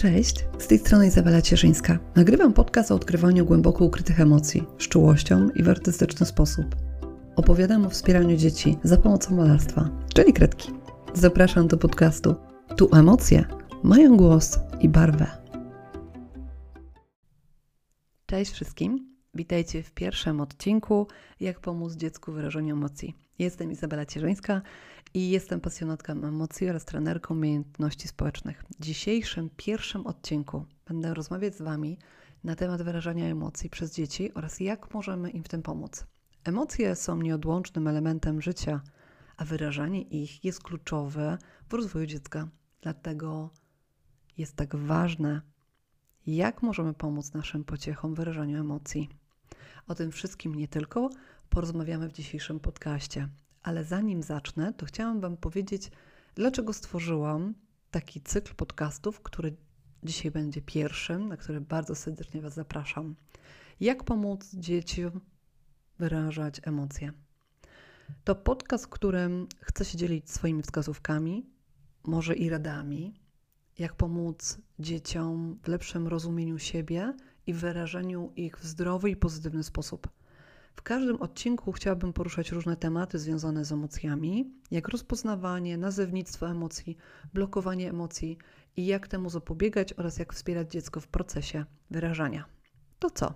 Cześć, z tej strony Izabela Cieszyńska. Nagrywam podcast o odkrywaniu głęboko ukrytych emocji z i w artystyczny sposób. Opowiadam o wspieraniu dzieci za pomocą malarstwa, czyli kredki. Zapraszam do podcastu. Tu emocje mają głos i barwę. Cześć wszystkim. Witajcie w pierwszym odcinku Jak pomóc dziecku w wyrażeniu emocji. Jestem Izabela Cierzyńska i jestem pasjonatką emocji oraz trenerką umiejętności społecznych. W dzisiejszym pierwszym odcinku będę rozmawiać z Wami na temat wyrażania emocji przez dzieci oraz jak możemy im w tym pomóc. Emocje są nieodłącznym elementem życia, a wyrażanie ich jest kluczowe w rozwoju dziecka. Dlatego jest tak ważne, jak możemy pomóc naszym pociechom w wyrażaniu emocji. O tym wszystkim nie tylko porozmawiamy w dzisiejszym podcaście. Ale zanim zacznę, to chciałam Wam powiedzieć, dlaczego stworzyłam taki cykl podcastów, który dzisiaj będzie pierwszym, na który bardzo serdecznie Was zapraszam. Jak pomóc dzieciom wyrażać emocje? To podcast, którym chcę się dzielić swoimi wskazówkami, może i radami, jak pomóc dzieciom w lepszym rozumieniu siebie i wyrażeniu ich w zdrowy i pozytywny sposób. W każdym odcinku chciałabym poruszać różne tematy związane z emocjami, jak rozpoznawanie, nazewnictwo emocji, blokowanie emocji i jak temu zapobiegać oraz jak wspierać dziecko w procesie wyrażania. To co?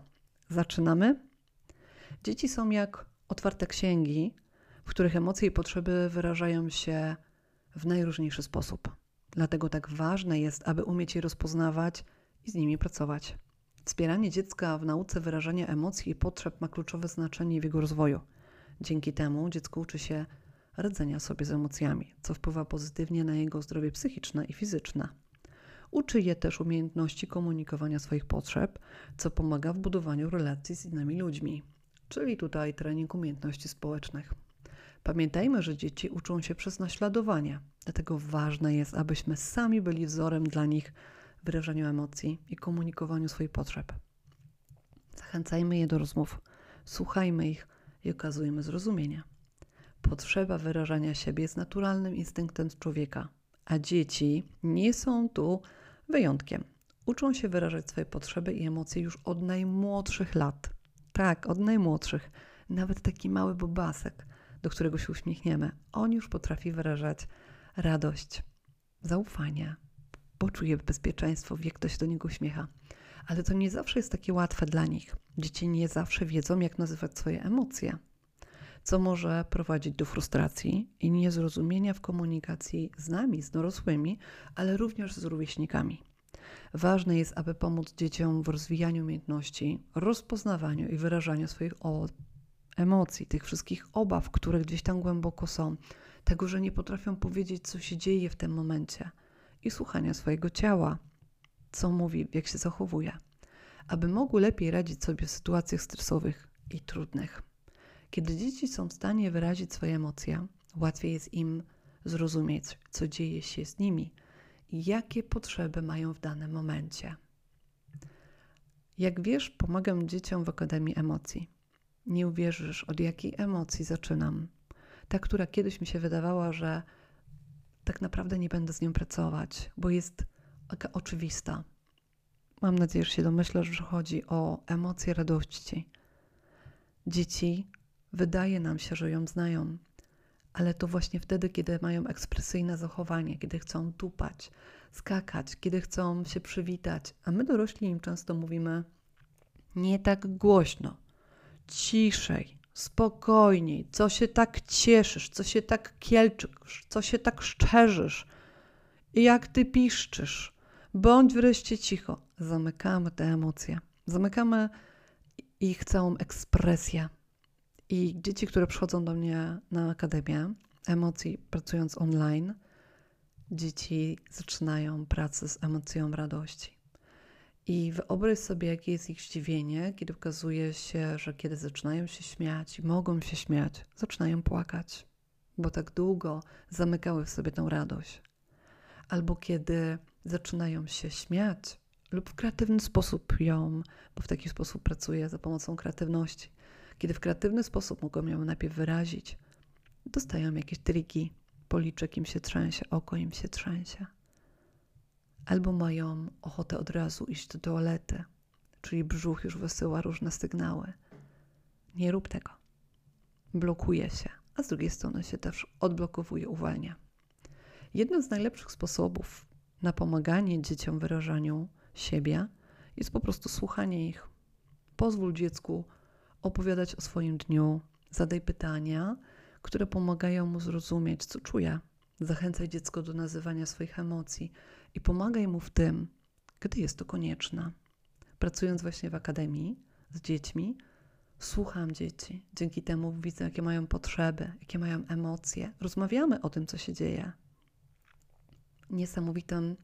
Zaczynamy? Dzieci są jak otwarte księgi, w których emocje i potrzeby wyrażają się w najróżniejszy sposób. Dlatego tak ważne jest, aby umieć je rozpoznawać i z nimi pracować. Wspieranie dziecka w nauce wyrażania emocji i potrzeb ma kluczowe znaczenie w jego rozwoju. Dzięki temu dziecko uczy się radzenia sobie z emocjami, co wpływa pozytywnie na jego zdrowie psychiczne i fizyczne. Uczy je też umiejętności komunikowania swoich potrzeb, co pomaga w budowaniu relacji z innymi ludźmi, czyli tutaj trening umiejętności społecznych. Pamiętajmy, że dzieci uczą się przez naśladowanie, dlatego ważne jest, abyśmy sami byli wzorem dla nich wyrażaniu emocji i komunikowaniu swoich potrzeb. Zachęcajmy je do rozmów, słuchajmy ich i okazujmy zrozumienie. Potrzeba wyrażania siebie jest naturalnym instynktem człowieka, a dzieci nie są tu wyjątkiem. Uczą się wyrażać swoje potrzeby i emocje już od najmłodszych lat. Tak, od najmłodszych. Nawet taki mały bobasek, do którego się uśmiechniemy, on już potrafi wyrażać radość, zaufanie, poczuje bezpieczeństwo, wie, kto się do niego uśmiecha. Ale to nie zawsze jest takie łatwe dla nich. Dzieci nie zawsze wiedzą, jak nazywać swoje emocje, co może prowadzić do frustracji i niezrozumienia w komunikacji z nami, z dorosłymi, ale również z rówieśnikami. Ważne jest, aby pomóc dzieciom w rozwijaniu umiejętności, rozpoznawaniu i wyrażaniu swoich emocji, tych wszystkich obaw, które gdzieś tam głęboko są, tego, że nie potrafią powiedzieć, co się dzieje w tym momencie – i słuchania swojego ciała, co mówi, jak się zachowuje, aby mogły lepiej radzić sobie w sytuacjach stresowych i trudnych. Kiedy dzieci są w stanie wyrazić swoje emocje, łatwiej jest im zrozumieć, co dzieje się z nimi i jakie potrzeby mają w danym momencie. Jak wiesz, pomagam dzieciom w Akademii Emocji. Nie uwierzysz, od jakiej emocji zaczynam. Ta, która kiedyś mi się wydawała, że tak naprawdę nie będę z nią pracować, bo jest taka oczywista. Mam nadzieję, że się domyślasz, że chodzi o emocje radości. Dzieci wydaje nam się, że ją znają, ale to właśnie wtedy, kiedy mają ekspresyjne zachowanie, kiedy chcą tupać, skakać, kiedy chcą się przywitać, a my dorośli im często mówimy nie tak głośno, ciszej, spokojniej, co się tak cieszysz, co się tak kielczysz, co się tak szczerzysz, jak ty piszczysz. Bądź wreszcie cicho. Zamykamy te emocje. Zamykamy ich całą ekspresję. I dzieci, które przychodzą do mnie na Akademię Emocji, pracując online, dzieci zaczynają pracę z emocją radości. I wyobraź sobie, jakie jest ich zdziwienie, kiedy okazuje się, że kiedy zaczynają się śmiać i mogą się śmiać, zaczynają płakać, bo tak długo zamykały w sobie tę radość. Albo kiedy zaczynają się śmiać lub w kreatywny sposób ją, bo w taki sposób pracuję za pomocą kreatywności. Kiedy w kreatywny sposób mogą ją najpierw wyrazić, dostają jakieś triki, policzek im się trzęsie, oko im się trzęsie albo mają ochotę od razu iść do toalety, czyli brzuch już wysyła różne sygnały. Nie rób tego. Blokuje się, a z drugiej strony się też odblokowuje, uwalnia. Jednym z najlepszych sposobów na pomaganie dzieciom w wyrażaniu siebie jest po prostu słuchanie ich. Pozwól dziecku opowiadać o swoim dniu, zadaj pytania, które pomagają mu zrozumieć, co czuje. Zachęcaj dziecko do nazywania swoich emocji i pomagaj mu w tym, gdy jest to konieczne. Pracując właśnie w akademii z dziećmi, słucham dzieci. Dzięki temu widzę, jakie mają potrzeby, jakie mają emocje. Rozmawiamy o tym, co się dzieje. Niesamowitym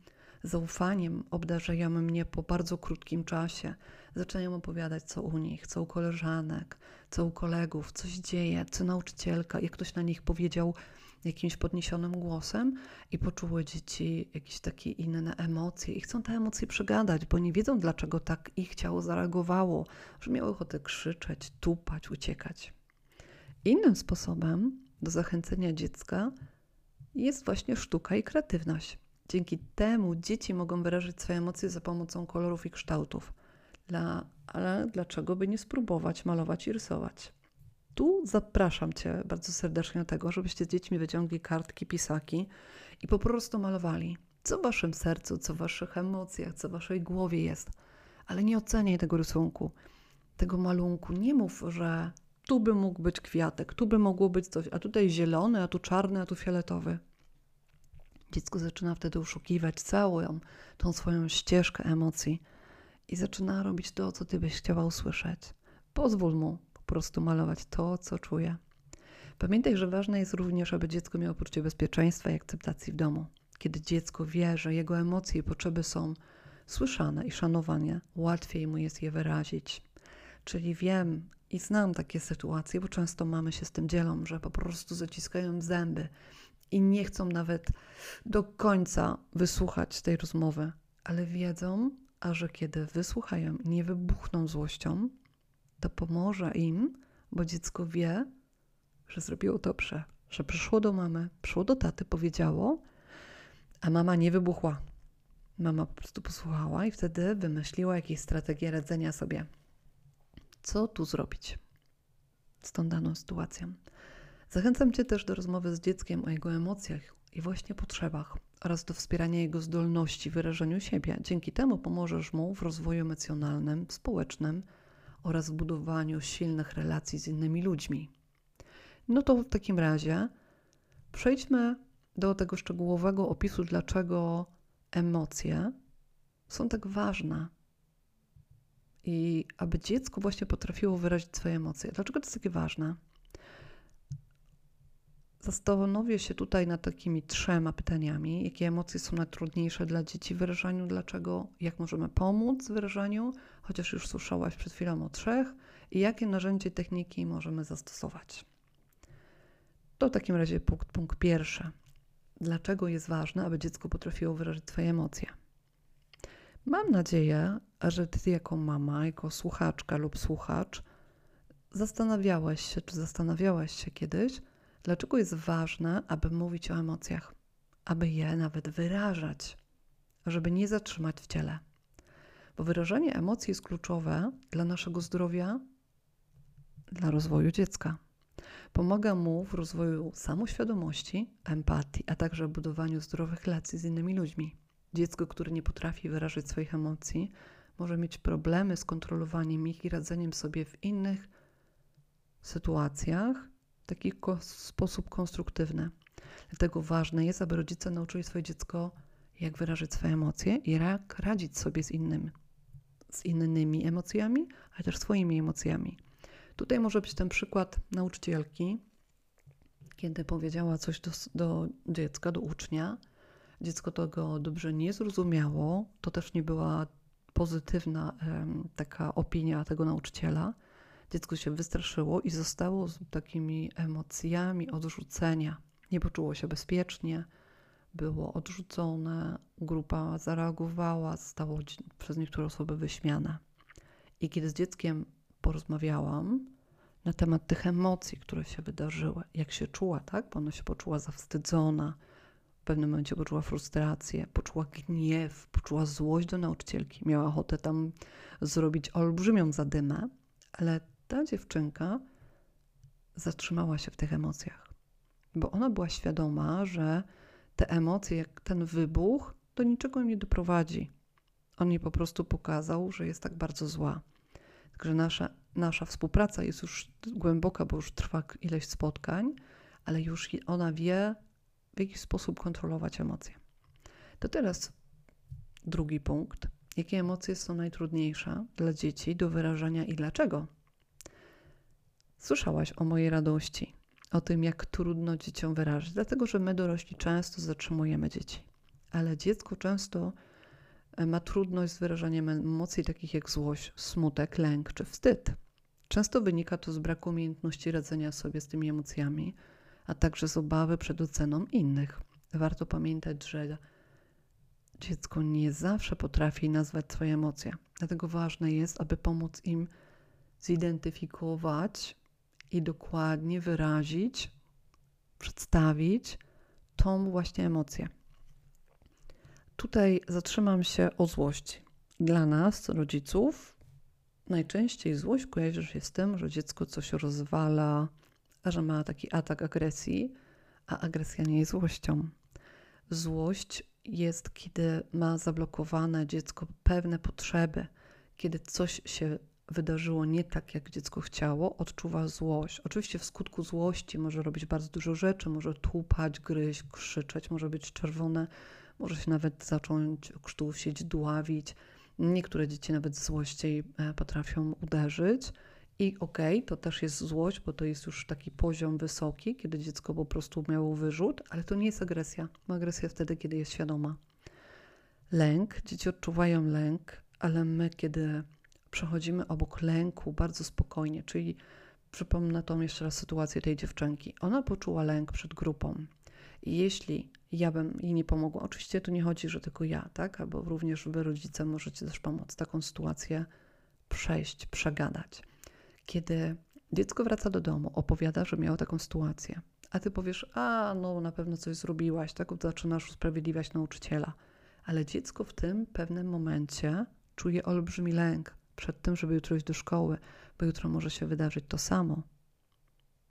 zaufaniem obdarzają mnie po bardzo krótkim czasie. Zaczynają opowiadać, co u nich, co u koleżanek, co u kolegów, co się dzieje, co nauczycielka, jak ktoś na nich powiedział jakimś podniesionym głosem i poczuły dzieci jakieś takie inne emocje i chcą te emocje przegadać, bo nie wiedzą, dlaczego tak ich ciało zareagowało, że miały ochotę krzyczeć, tupać, uciekać. Innym sposobem do zachęcenia dziecka jest właśnie sztuka i kreatywność. Dzięki temu dzieci mogą wyrazić swoje emocje za pomocą kolorów i kształtów. Dla, ale dlaczego by nie spróbować malować i rysować? Tu zapraszam Cię bardzo serdecznie do tego, żebyście z dziećmi wyciągli kartki, pisaki i po prostu malowali. Co w Waszym sercu, co w Waszych emocjach, co w Waszej głowie jest. Ale nie oceniaj tego rysunku, tego malunku. Nie mów, że tu by mógł być kwiatek, tu by mogło być coś, a tutaj zielony, a tu czarny, a tu fioletowy. Dziecko zaczyna wtedy uszukiwać całą tą swoją ścieżkę emocji i zaczyna robić to, co ty byś chciała usłyszeć. Pozwól mu prostu malować to, co czuje. Pamiętaj, że ważne jest również, aby dziecko miało poczucie bezpieczeństwa i akceptacji w domu. Kiedy dziecko wie, że jego emocje i potrzeby są słyszane i szanowane, łatwiej mu jest je wyrazić. Czyli wiem i znam takie sytuacje, bo często mamy się z tym dzielą, że po prostu zaciskają zęby i nie chcą nawet do końca wysłuchać tej rozmowy, ale wiedzą, a że kiedy wysłuchają nie wybuchną złością, to pomoże im, bo dziecko wie, że zrobiło dobrze, że przyszło do mamy, przyszło do taty, powiedziało, a mama nie wybuchła. Mama po prostu posłuchała i wtedy wymyśliła jakieś strategie radzenia sobie. Co tu zrobić z tą daną sytuacją? Zachęcam Cię też do rozmowy z dzieckiem o jego emocjach i właśnie potrzebach oraz do wspierania jego zdolności w wyrażeniu siebie. Dzięki temu pomożesz mu w rozwoju emocjonalnym, społecznym oraz w budowaniu silnych relacji z innymi ludźmi. No to w takim razie przejdźmy do tego szczegółowego opisu, dlaczego emocje są tak ważne. I aby dziecko właśnie potrafiło wyrazić swoje emocje. Dlaczego to jest takie ważne? Zastanowię się tutaj nad takimi trzema pytaniami. Jakie emocje są najtrudniejsze dla dzieci w wyrażaniu? Dlaczego? Jak możemy pomóc w wyrażaniu? Chociaż już słyszałaś przed chwilą o trzech. I jakie narzędzie i techniki możemy zastosować? To w takim razie punkt, punkt pierwszy. Dlaczego jest ważne, aby dziecko potrafiło wyrazić swoje emocje? Mam nadzieję, że ty jako mama, jako słuchaczka lub słuchacz zastanawiałaś się, czy zastanawiałaś się kiedyś, Dlaczego jest ważne, aby mówić o emocjach, aby je nawet wyrażać, żeby nie zatrzymać w ciele? Bo wyrażanie emocji jest kluczowe dla naszego zdrowia, dla rozwoju dziecka. Pomaga mu w rozwoju samoświadomości, empatii, a także budowaniu zdrowych relacji z innymi ludźmi. Dziecko, które nie potrafi wyrażać swoich emocji, może mieć problemy z kontrolowaniem ich i radzeniem sobie w innych sytuacjach taki sposób konstruktywny. Dlatego ważne jest, aby rodzice nauczyli swoje dziecko, jak wyrazić swoje emocje i jak radzić sobie z, innym, z innymi emocjami, ale też swoimi emocjami. Tutaj może być ten przykład nauczycielki, kiedy powiedziała coś do, do dziecka, do ucznia. Dziecko tego dobrze nie zrozumiało, to też nie była pozytywna um, taka opinia tego nauczyciela Dziecko się wystraszyło i zostało z takimi emocjami odrzucenia. Nie poczuło się bezpiecznie, było odrzucone, grupa zareagowała, zostało przez niektóre osoby wyśmiane. I kiedy z dzieckiem porozmawiałam na temat tych emocji, które się wydarzyły, jak się czuła, tak? Bo ona się poczuła zawstydzona, W pewnym momencie poczuła frustrację, poczuła gniew, poczuła złość do nauczycielki. Miała ochotę tam zrobić olbrzymią zadymę, ale ta dziewczynka zatrzymała się w tych emocjach, bo ona była świadoma, że te emocje, jak ten wybuch, do niczego nie doprowadzi. On jej po prostu pokazał, że jest tak bardzo zła. Także nasza, nasza współpraca jest już głęboka, bo już trwa ileś spotkań, ale już ona wie, w jaki sposób kontrolować emocje. To teraz drugi punkt. Jakie emocje są najtrudniejsze dla dzieci do wyrażania i dlaczego? Słyszałaś o mojej radości, o tym, jak trudno dzieciom wyrazić, dlatego że my dorośli często zatrzymujemy dzieci, ale dziecko często e, ma trudność z wyrażaniem emocji takich jak złość, smutek, lęk czy wstyd. Często wynika to z braku umiejętności radzenia sobie z tymi emocjami, a także z obawy przed oceną innych. Warto pamiętać, że dziecko nie zawsze potrafi nazwać swoje emocje, dlatego ważne jest, aby pomóc im zidentyfikować i dokładnie wyrazić, przedstawić tą właśnie emocję. Tutaj zatrzymam się o złości. Dla nas, rodziców, najczęściej złość kojarzy się z tym, że dziecko coś rozwala, że ma taki atak agresji, a agresja nie jest złością. Złość jest, kiedy ma zablokowane dziecko pewne potrzeby, kiedy coś się wydarzyło nie tak, jak dziecko chciało, odczuwa złość. Oczywiście w skutku złości może robić bardzo dużo rzeczy, może tłupać, gryźć, krzyczeć, może być czerwone, może się nawet zacząć krztusić, dławić. Niektóre dzieci nawet z złości e, potrafią uderzyć. I okej, okay, to też jest złość, bo to jest już taki poziom wysoki, kiedy dziecko po prostu miało wyrzut, ale to nie jest agresja. Agresja wtedy, kiedy jest świadoma. Lęk, dzieci odczuwają lęk, ale my, kiedy przechodzimy obok lęku bardzo spokojnie, czyli przypomnę tą jeszcze raz sytuację tej dziewczynki. Ona poczuła lęk przed grupą. I jeśli ja bym jej nie pomogła, oczywiście tu nie chodzi, że tylko ja, tak? Albo również wy rodzice możecie też pomóc taką sytuację przejść, przegadać. Kiedy dziecko wraca do domu, opowiada, że miało taką sytuację, a ty powiesz, a no na pewno coś zrobiłaś, tak? Zaczynasz usprawiedliwiać nauczyciela. Ale dziecko w tym pewnym momencie czuje olbrzymi lęk, przed tym, żeby jutro iść do szkoły, bo jutro może się wydarzyć to samo.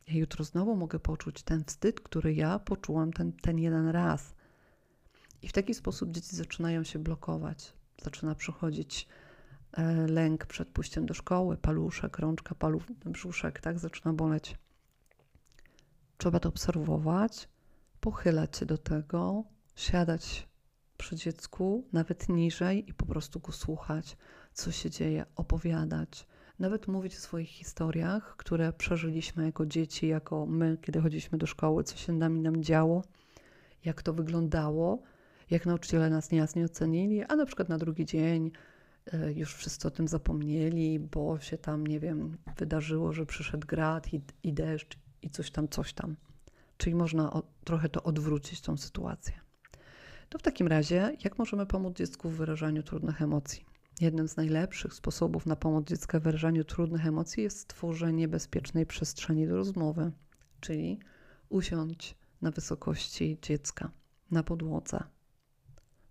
Ja jutro znowu mogę poczuć ten wstyd, który ja poczułam ten, ten jeden raz. I w taki sposób dzieci zaczynają się blokować. Zaczyna przychodzić e, lęk przed pójściem do szkoły, paluszek, rączka, paluch, brzuszek, tak zaczyna boleć. Trzeba to obserwować, pochylać się do tego, siadać przy dziecku, nawet niżej i po prostu go słuchać, co się dzieje, opowiadać, nawet mówić o swoich historiach, które przeżyliśmy jako dzieci, jako my, kiedy chodziliśmy do szkoły, co się nami nam działo, jak to wyglądało, jak nauczyciele nas niejasnie ocenili, a na przykład na drugi dzień e, już wszyscy o tym zapomnieli, bo się tam, nie wiem, wydarzyło, że przyszedł grad i, i deszcz i coś tam, coś tam. Czyli można o, trochę to odwrócić, tą sytuację. To w takim razie, jak możemy pomóc dziecku w wyrażaniu trudnych emocji? Jednym z najlepszych sposobów na pomoc dziecka w wyrażaniu trudnych emocji jest stworzenie bezpiecznej przestrzeni do rozmowy, czyli usiądź na wysokości dziecka, na podłodze.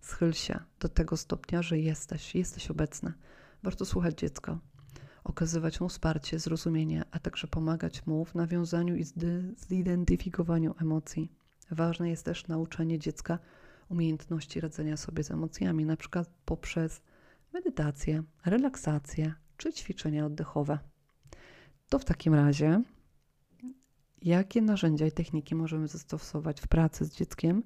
Schyl się do tego stopnia, że jesteś, jesteś obecny. Warto słuchać dziecka, okazywać mu wsparcie, zrozumienie, a także pomagać mu w nawiązaniu i zidentyfikowaniu emocji. Ważne jest też nauczenie dziecka umiejętności radzenia sobie z emocjami, na przykład poprzez medytację, relaksację czy ćwiczenia oddechowe. To w takim razie, jakie narzędzia i techniki możemy zastosować w pracy z dzieckiem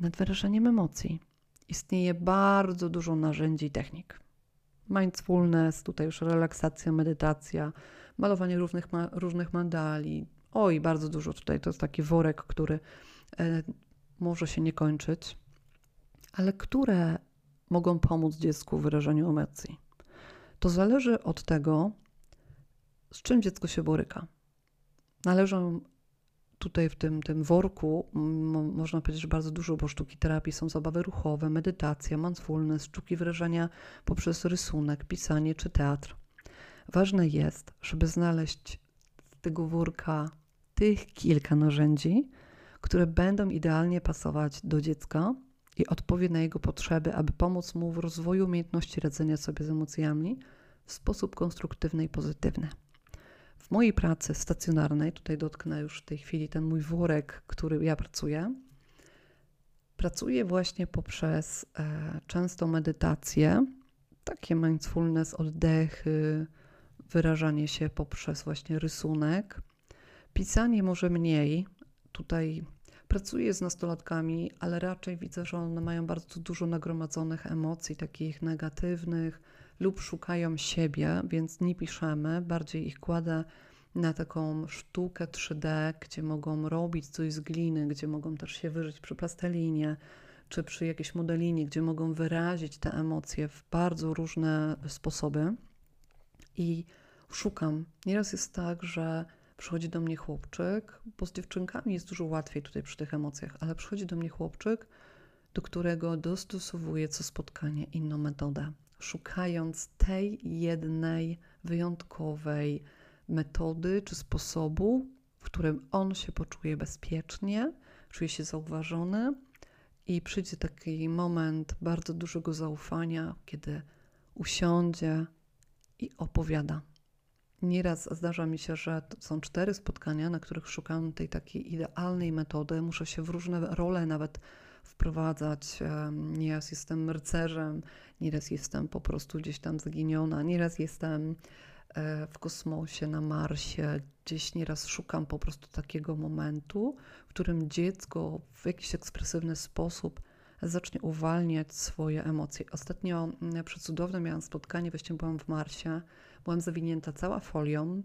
nad wyrażaniem emocji? Istnieje bardzo dużo narzędzi i technik. Mindfulness, tutaj już relaksacja, medytacja, malowanie różnych, różnych mandali. Oj, bardzo dużo tutaj. To jest taki worek, który e, może się nie kończyć. Ale które mogą pomóc dziecku w wyrażaniu emocji. To zależy od tego, z czym dziecko się boryka. Należą tutaj w tym, tym worku, można powiedzieć, że bardzo dużo, bo sztuki terapii są zabawy ruchowe, medytacja, mindfulness, sztuki wyrażania poprzez rysunek, pisanie czy teatr. Ważne jest, żeby znaleźć z tego worka tych kilka narzędzi, które będą idealnie pasować do dziecka i odpowie na jego potrzeby, aby pomóc mu w rozwoju umiejętności radzenia sobie z emocjami w sposób konstruktywny i pozytywny. W mojej pracy stacjonarnej, tutaj dotknę już w tej chwili ten mój worek, który ja pracuję, pracuję właśnie poprzez e, często medytację, takie mindfulness, oddechy, wyrażanie się poprzez właśnie rysunek. Pisanie może mniej. Tutaj pracuję z nastolatkami, ale raczej widzę, że one mają bardzo dużo nagromadzonych emocji, takich negatywnych, lub szukają siebie, więc nie piszemy, bardziej ich kładę na taką sztukę 3D, gdzie mogą robić coś z gliny, gdzie mogą też się wyżyć przy plastelinie, czy przy jakiejś modelinie, gdzie mogą wyrazić te emocje w bardzo różne sposoby. I szukam. Nieraz jest tak, że przychodzi do mnie chłopczyk, bo z dziewczynkami jest dużo łatwiej tutaj przy tych emocjach, ale przychodzi do mnie chłopczyk, do którego dostosowuję co spotkanie inną metodę, szukając tej jednej wyjątkowej metody czy sposobu, w którym on się poczuje bezpiecznie, czuje się zauważony i przyjdzie taki moment bardzo dużego zaufania, kiedy usiądzie i opowiada. Nieraz zdarza mi się, że są cztery spotkania, na których szukam tej takiej idealnej metody. Muszę się w różne role nawet wprowadzać. Nieraz jestem rycerzem, nieraz jestem po prostu gdzieś tam zaginiona, nieraz jestem e, w kosmosie, na Marsie, gdzieś nieraz szukam po prostu takiego momentu, w którym dziecko w jakiś ekspresywny sposób zacznie uwalniać swoje emocje. Ostatnio mm, przecudowne miałam spotkanie, właśnie byłam w Marsie, byłam zawinięta cała folią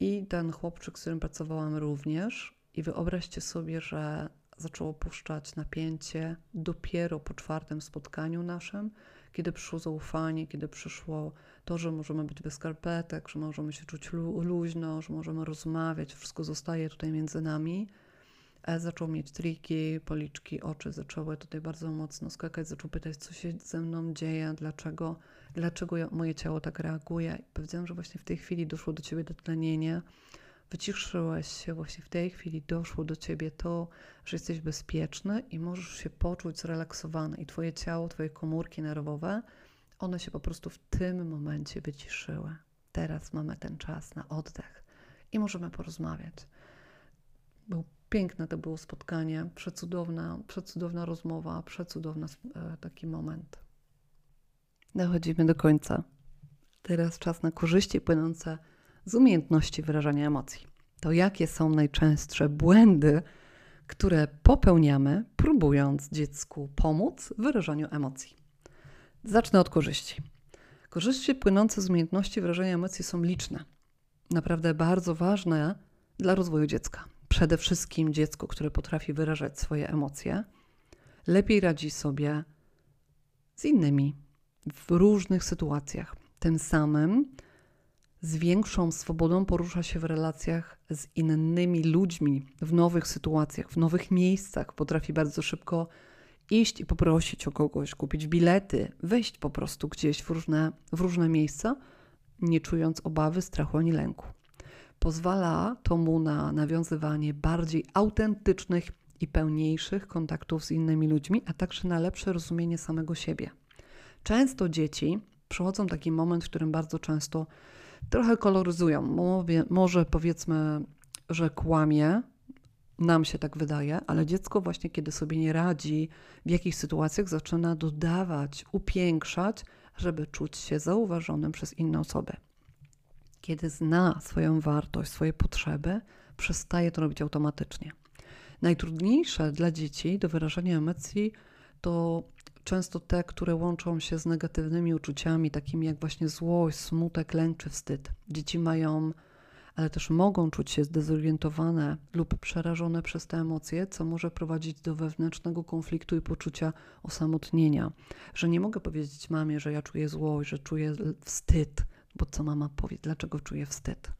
i ten chłopczyk, z którym pracowałam również. I wyobraźcie sobie, że zaczęło puszczać napięcie dopiero po czwartym spotkaniu naszym, kiedy przyszło zaufanie, kiedy przyszło to, że możemy być bez skarpetek, że możemy się czuć lu luźno, że możemy rozmawiać, wszystko zostaje tutaj między nami. E zaczął mieć triki, policzki, oczy zaczęły tutaj bardzo mocno skakać, zaczął pytać, co się ze mną dzieje, dlaczego, dlaczego moje ciało tak reaguje. I powiedziałam, że właśnie w tej chwili doszło do ciebie dotlenienie, wyciszyłeś się, właśnie w tej chwili doszło do ciebie to, że jesteś bezpieczny i możesz się poczuć zrelaksowany i twoje ciało, twoje komórki nerwowe, one się po prostu w tym momencie wyciszyły. Teraz mamy ten czas na oddech i możemy porozmawiać. Był piękne to było spotkanie, przecudowna, przecudowna rozmowa, przecudowny e, taki moment. Dochodzimy do końca. Teraz czas na korzyści płynące z umiejętności wyrażania emocji. To jakie są najczęstsze błędy, które popełniamy, próbując dziecku pomóc w wyrażaniu emocji. Zacznę od korzyści. Korzyści płynące z umiejętności wyrażania emocji są liczne. Naprawdę bardzo ważne dla rozwoju dziecka. Przede wszystkim dziecko, które potrafi wyrażać swoje emocje, lepiej radzi sobie z innymi w różnych sytuacjach. Tym samym z większą swobodą porusza się w relacjach z innymi ludźmi, w nowych sytuacjach, w nowych miejscach. Potrafi bardzo szybko iść i poprosić o kogoś, kupić bilety, wejść po prostu gdzieś w różne, w różne miejsca, nie czując obawy, strachu ani lęku. Pozwala to mu na nawiązywanie bardziej autentycznych i pełniejszych kontaktów z innymi ludźmi, a także na lepsze rozumienie samego siebie. Często dzieci przechodzą taki moment, w którym bardzo często trochę koloryzują. Może powiedzmy, że kłamie, nam się tak wydaje, ale dziecko właśnie, kiedy sobie nie radzi w jakichś sytuacjach, zaczyna dodawać, upiększać, żeby czuć się zauważonym przez inne osoby. Kiedy zna swoją wartość, swoje potrzeby, przestaje to robić automatycznie. Najtrudniejsze dla dzieci do wyrażania emocji to często te, które łączą się z negatywnymi uczuciami, takimi jak właśnie złość, smutek, lęk czy wstyd. Dzieci mają, ale też mogą czuć się zdezorientowane lub przerażone przez te emocje, co może prowadzić do wewnętrznego konfliktu i poczucia osamotnienia. Że nie mogę powiedzieć mamie, że ja czuję złość, że czuję wstyd, bo co mama powie, dlaczego czuję wstyd.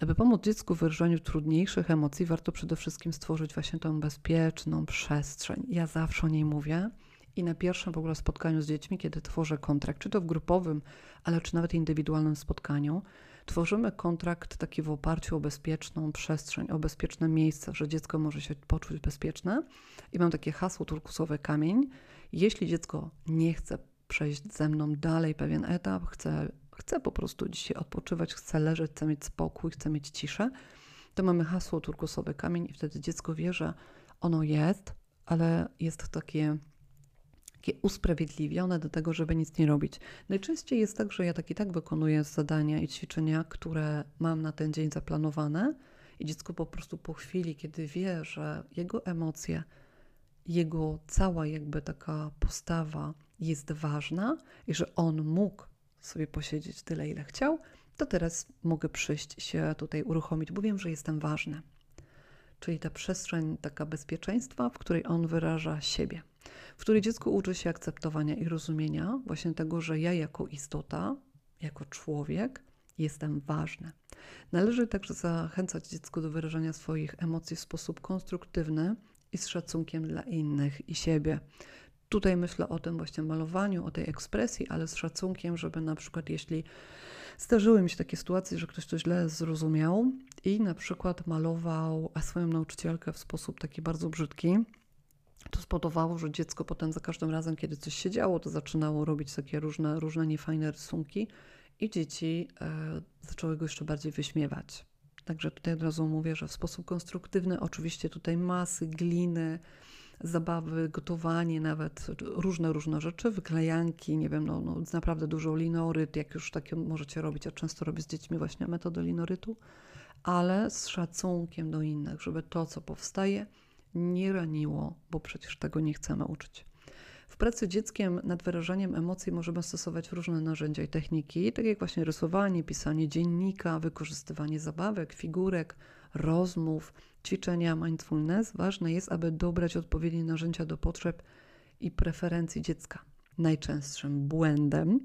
Aby pomóc dziecku w wyrażaniu trudniejszych emocji, warto przede wszystkim stworzyć właśnie tą bezpieczną przestrzeń. Ja zawsze o niej mówię i na pierwszym w ogóle spotkaniu z dziećmi, kiedy tworzę kontrakt, czy to w grupowym, ale czy nawet indywidualnym spotkaniu, Tworzymy kontrakt taki w oparciu o bezpieczną przestrzeń, o bezpieczne miejsce, że dziecko może się poczuć bezpieczne. I mam takie hasło turkusowy kamień. Jeśli dziecko nie chce przejść ze mną dalej pewien etap, chce, chce po prostu dzisiaj odpoczywać, chce leżeć, chce mieć spokój, chce mieć ciszę, to mamy hasło turkusowy kamień i wtedy dziecko wie, że ono jest, ale jest takie takie usprawiedliwione do tego, żeby nic nie robić. Najczęściej jest tak, że ja tak i tak wykonuję zadania i ćwiczenia, które mam na ten dzień zaplanowane, i dziecko po prostu po chwili, kiedy wie, że jego emocje, jego cała jakby taka postawa jest ważna i że on mógł sobie posiedzieć tyle, ile chciał, to teraz mogę przyjść się tutaj uruchomić, bo wiem, że jestem ważny. Czyli ta przestrzeń taka bezpieczeństwa, w której on wyraża siebie w której dziecko uczy się akceptowania i rozumienia właśnie tego, że ja jako istota, jako człowiek jestem ważny. Należy także zachęcać dziecko do wyrażania swoich emocji w sposób konstruktywny i z szacunkiem dla innych i siebie. Tutaj myślę o tym właśnie malowaniu, o tej ekspresji, ale z szacunkiem, żeby na przykład jeśli zdarzyły mi się takie sytuacje, że ktoś to źle zrozumiał i na przykład malował swoją nauczycielkę w sposób taki bardzo brzydki, to spowodowało, że dziecko potem za każdym razem, kiedy coś się działo, to zaczynało robić takie różne, różne niefajne rysunki i dzieci e, zaczęły go jeszcze bardziej wyśmiewać. Także tutaj od razu mówię, że w sposób konstruktywny, oczywiście tutaj masy, gliny, zabawy, gotowanie, nawet różne, różne rzeczy, wyklejanki, nie wiem, no, no naprawdę dużo linoryt, jak już takie możecie robić, ja często robię z dziećmi właśnie metodę linorytu, ale z szacunkiem do innych, żeby to, co powstaje, nie raniło, bo przecież tego nie chcemy uczyć. W pracy dzieckiem nad wyrażaniem emocji możemy stosować różne narzędzia i techniki, tak jak właśnie rysowanie, pisanie dziennika, wykorzystywanie zabawek, figurek, rozmów, ćwiczenia mindfulness. Ważne jest, aby dobrać odpowiednie narzędzia do potrzeb i preferencji dziecka. Najczęstszym błędem,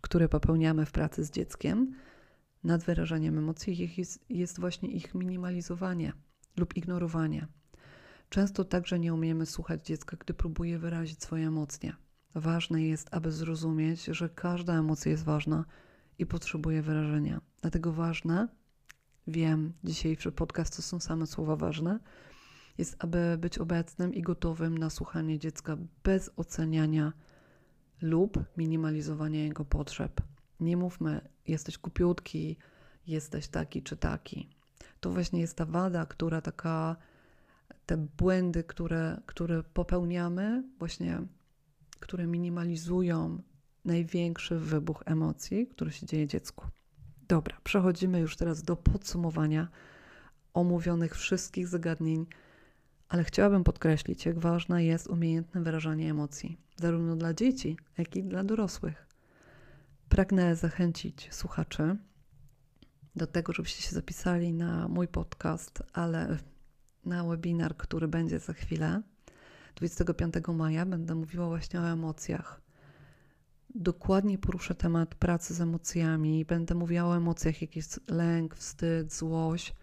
który popełniamy w pracy z dzieckiem nad wyrażaniem emocji, jest, jest właśnie ich minimalizowanie lub ignorowanie. Często także nie umiemy słuchać dziecka, gdy próbuje wyrazić swoje emocje. Ważne jest, aby zrozumieć, że każda emocja jest ważna i potrzebuje wyrażenia. Dlatego ważne, wiem, dzisiejszy podcast to są same słowa ważne, jest, aby być obecnym i gotowym na słuchanie dziecka bez oceniania lub minimalizowania jego potrzeb. Nie mówmy, jesteś kupiutki, jesteś taki czy taki. To właśnie jest ta wada, która taka te błędy, które, które popełniamy, właśnie które minimalizują największy wybuch emocji, który się dzieje dziecku. Dobra, przechodzimy już teraz do podsumowania omówionych wszystkich zagadnień, ale chciałabym podkreślić, jak ważne jest umiejętne wyrażanie emocji, zarówno dla dzieci, jak i dla dorosłych. Pragnę zachęcić słuchaczy do tego, żebyście się zapisali na mój podcast, ale na webinar, który będzie za chwilę. 25 maja będę mówiła właśnie o emocjach. Dokładnie poruszę temat pracy z emocjami, będę mówiła o emocjach, jak jest lęk, wstyd, złość.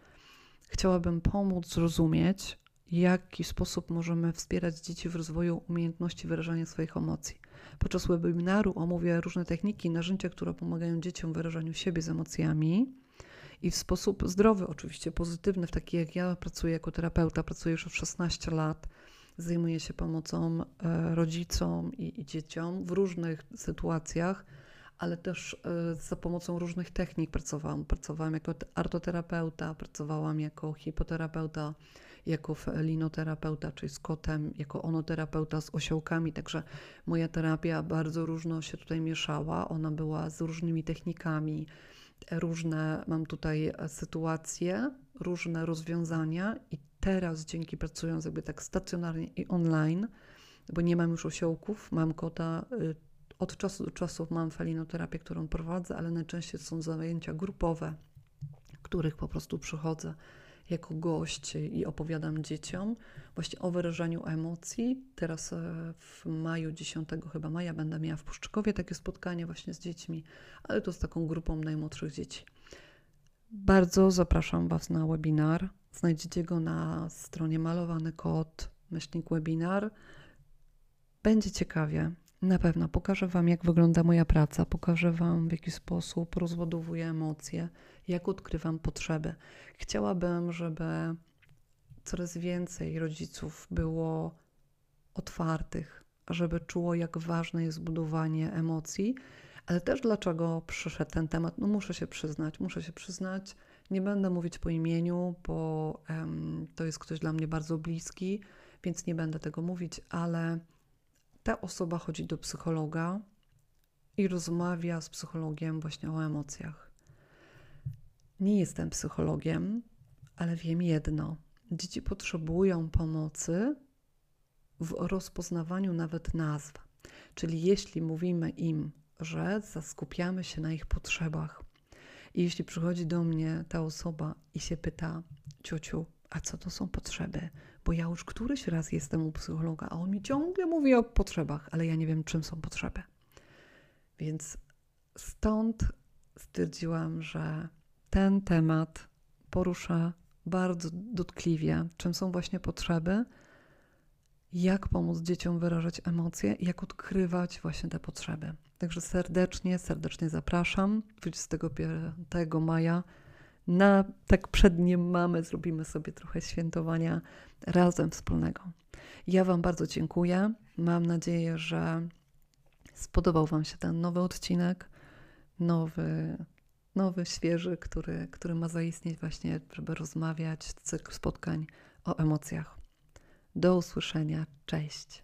Chciałabym pomóc zrozumieć, w jaki sposób możemy wspierać dzieci w rozwoju umiejętności wyrażania swoich emocji. Podczas webinaru omówię różne techniki, narzędzia, które pomagają dzieciom w wyrażaniu siebie z emocjami i w sposób zdrowy, oczywiście pozytywny, w taki jak ja pracuję jako terapeuta, pracuję już od 16 lat, zajmuję się pomocą e, rodzicom i, i dzieciom w różnych sytuacjach, ale też e, za pomocą różnych technik pracowałam. Pracowałam jako artoterapeuta, pracowałam jako hipoterapeuta, jako felinoterapeuta, czyli z kotem, jako onoterapeuta z osiołkami, także moja terapia bardzo różno się tutaj mieszała. Ona była z różnymi technikami, różne, mam tutaj e, sytuacje, różne rozwiązania i teraz dzięki pracując jakby tak stacjonarnie i online, bo nie mam już osiołków, mam kota, y, od czasu do czasu mam felinoterapię, którą prowadzę, ale najczęściej są zajęcia grupowe, których po prostu przychodzę jako gość i opowiadam dzieciom właśnie o wyrażaniu emocji. Teraz e, w maju, 10 chyba maja będę miała w Puszczykowie takie spotkanie właśnie z dziećmi, ale to z taką grupą najmłodszych dzieci. Bardzo zapraszam Was na webinar. Znajdziecie go na stronie malowany kod, myślnik webinar. Będzie ciekawie. Na pewno pokażę Wam, jak wygląda moja praca, pokażę Wam, w jaki sposób rozładowuję emocje, jak odkrywam potrzeby. Chciałabym, żeby coraz więcej rodziców było otwartych, żeby czuło, jak ważne jest budowanie emocji, ale też dlaczego przyszedł ten temat. No, muszę się przyznać, muszę się przyznać. Nie będę mówić po imieniu, bo um, to jest ktoś dla mnie bardzo bliski, więc nie będę tego mówić, ale ta osoba chodzi do psychologa i rozmawia z psychologiem właśnie o emocjach. Nie jestem psychologiem, ale wiem jedno: dzieci potrzebują pomocy w rozpoznawaniu nawet nazw. Czyli jeśli mówimy im, że zaskupiamy się na ich potrzebach, i jeśli przychodzi do mnie ta osoba i się pyta, ciociu, a co to są potrzeby? Bo ja już któryś raz jestem u psychologa, a on mi ciągle mówi o potrzebach, ale ja nie wiem, czym są potrzeby. Więc stąd stwierdziłam, że ten temat porusza bardzo dotkliwie, czym są właśnie potrzeby, jak pomóc dzieciom wyrażać emocje, jak odkrywać właśnie te potrzeby. Także serdecznie, serdecznie zapraszam 25 maja na tak przed nim mamy, zrobimy sobie trochę świętowania razem wspólnego. Ja Wam bardzo dziękuję. Mam nadzieję, że spodobał Wam się ten nowy odcinek, nowy, nowy świeży, który, który ma zaistnieć właśnie, żeby rozmawiać, cykl spotkań o emocjach. Do usłyszenia. Cześć.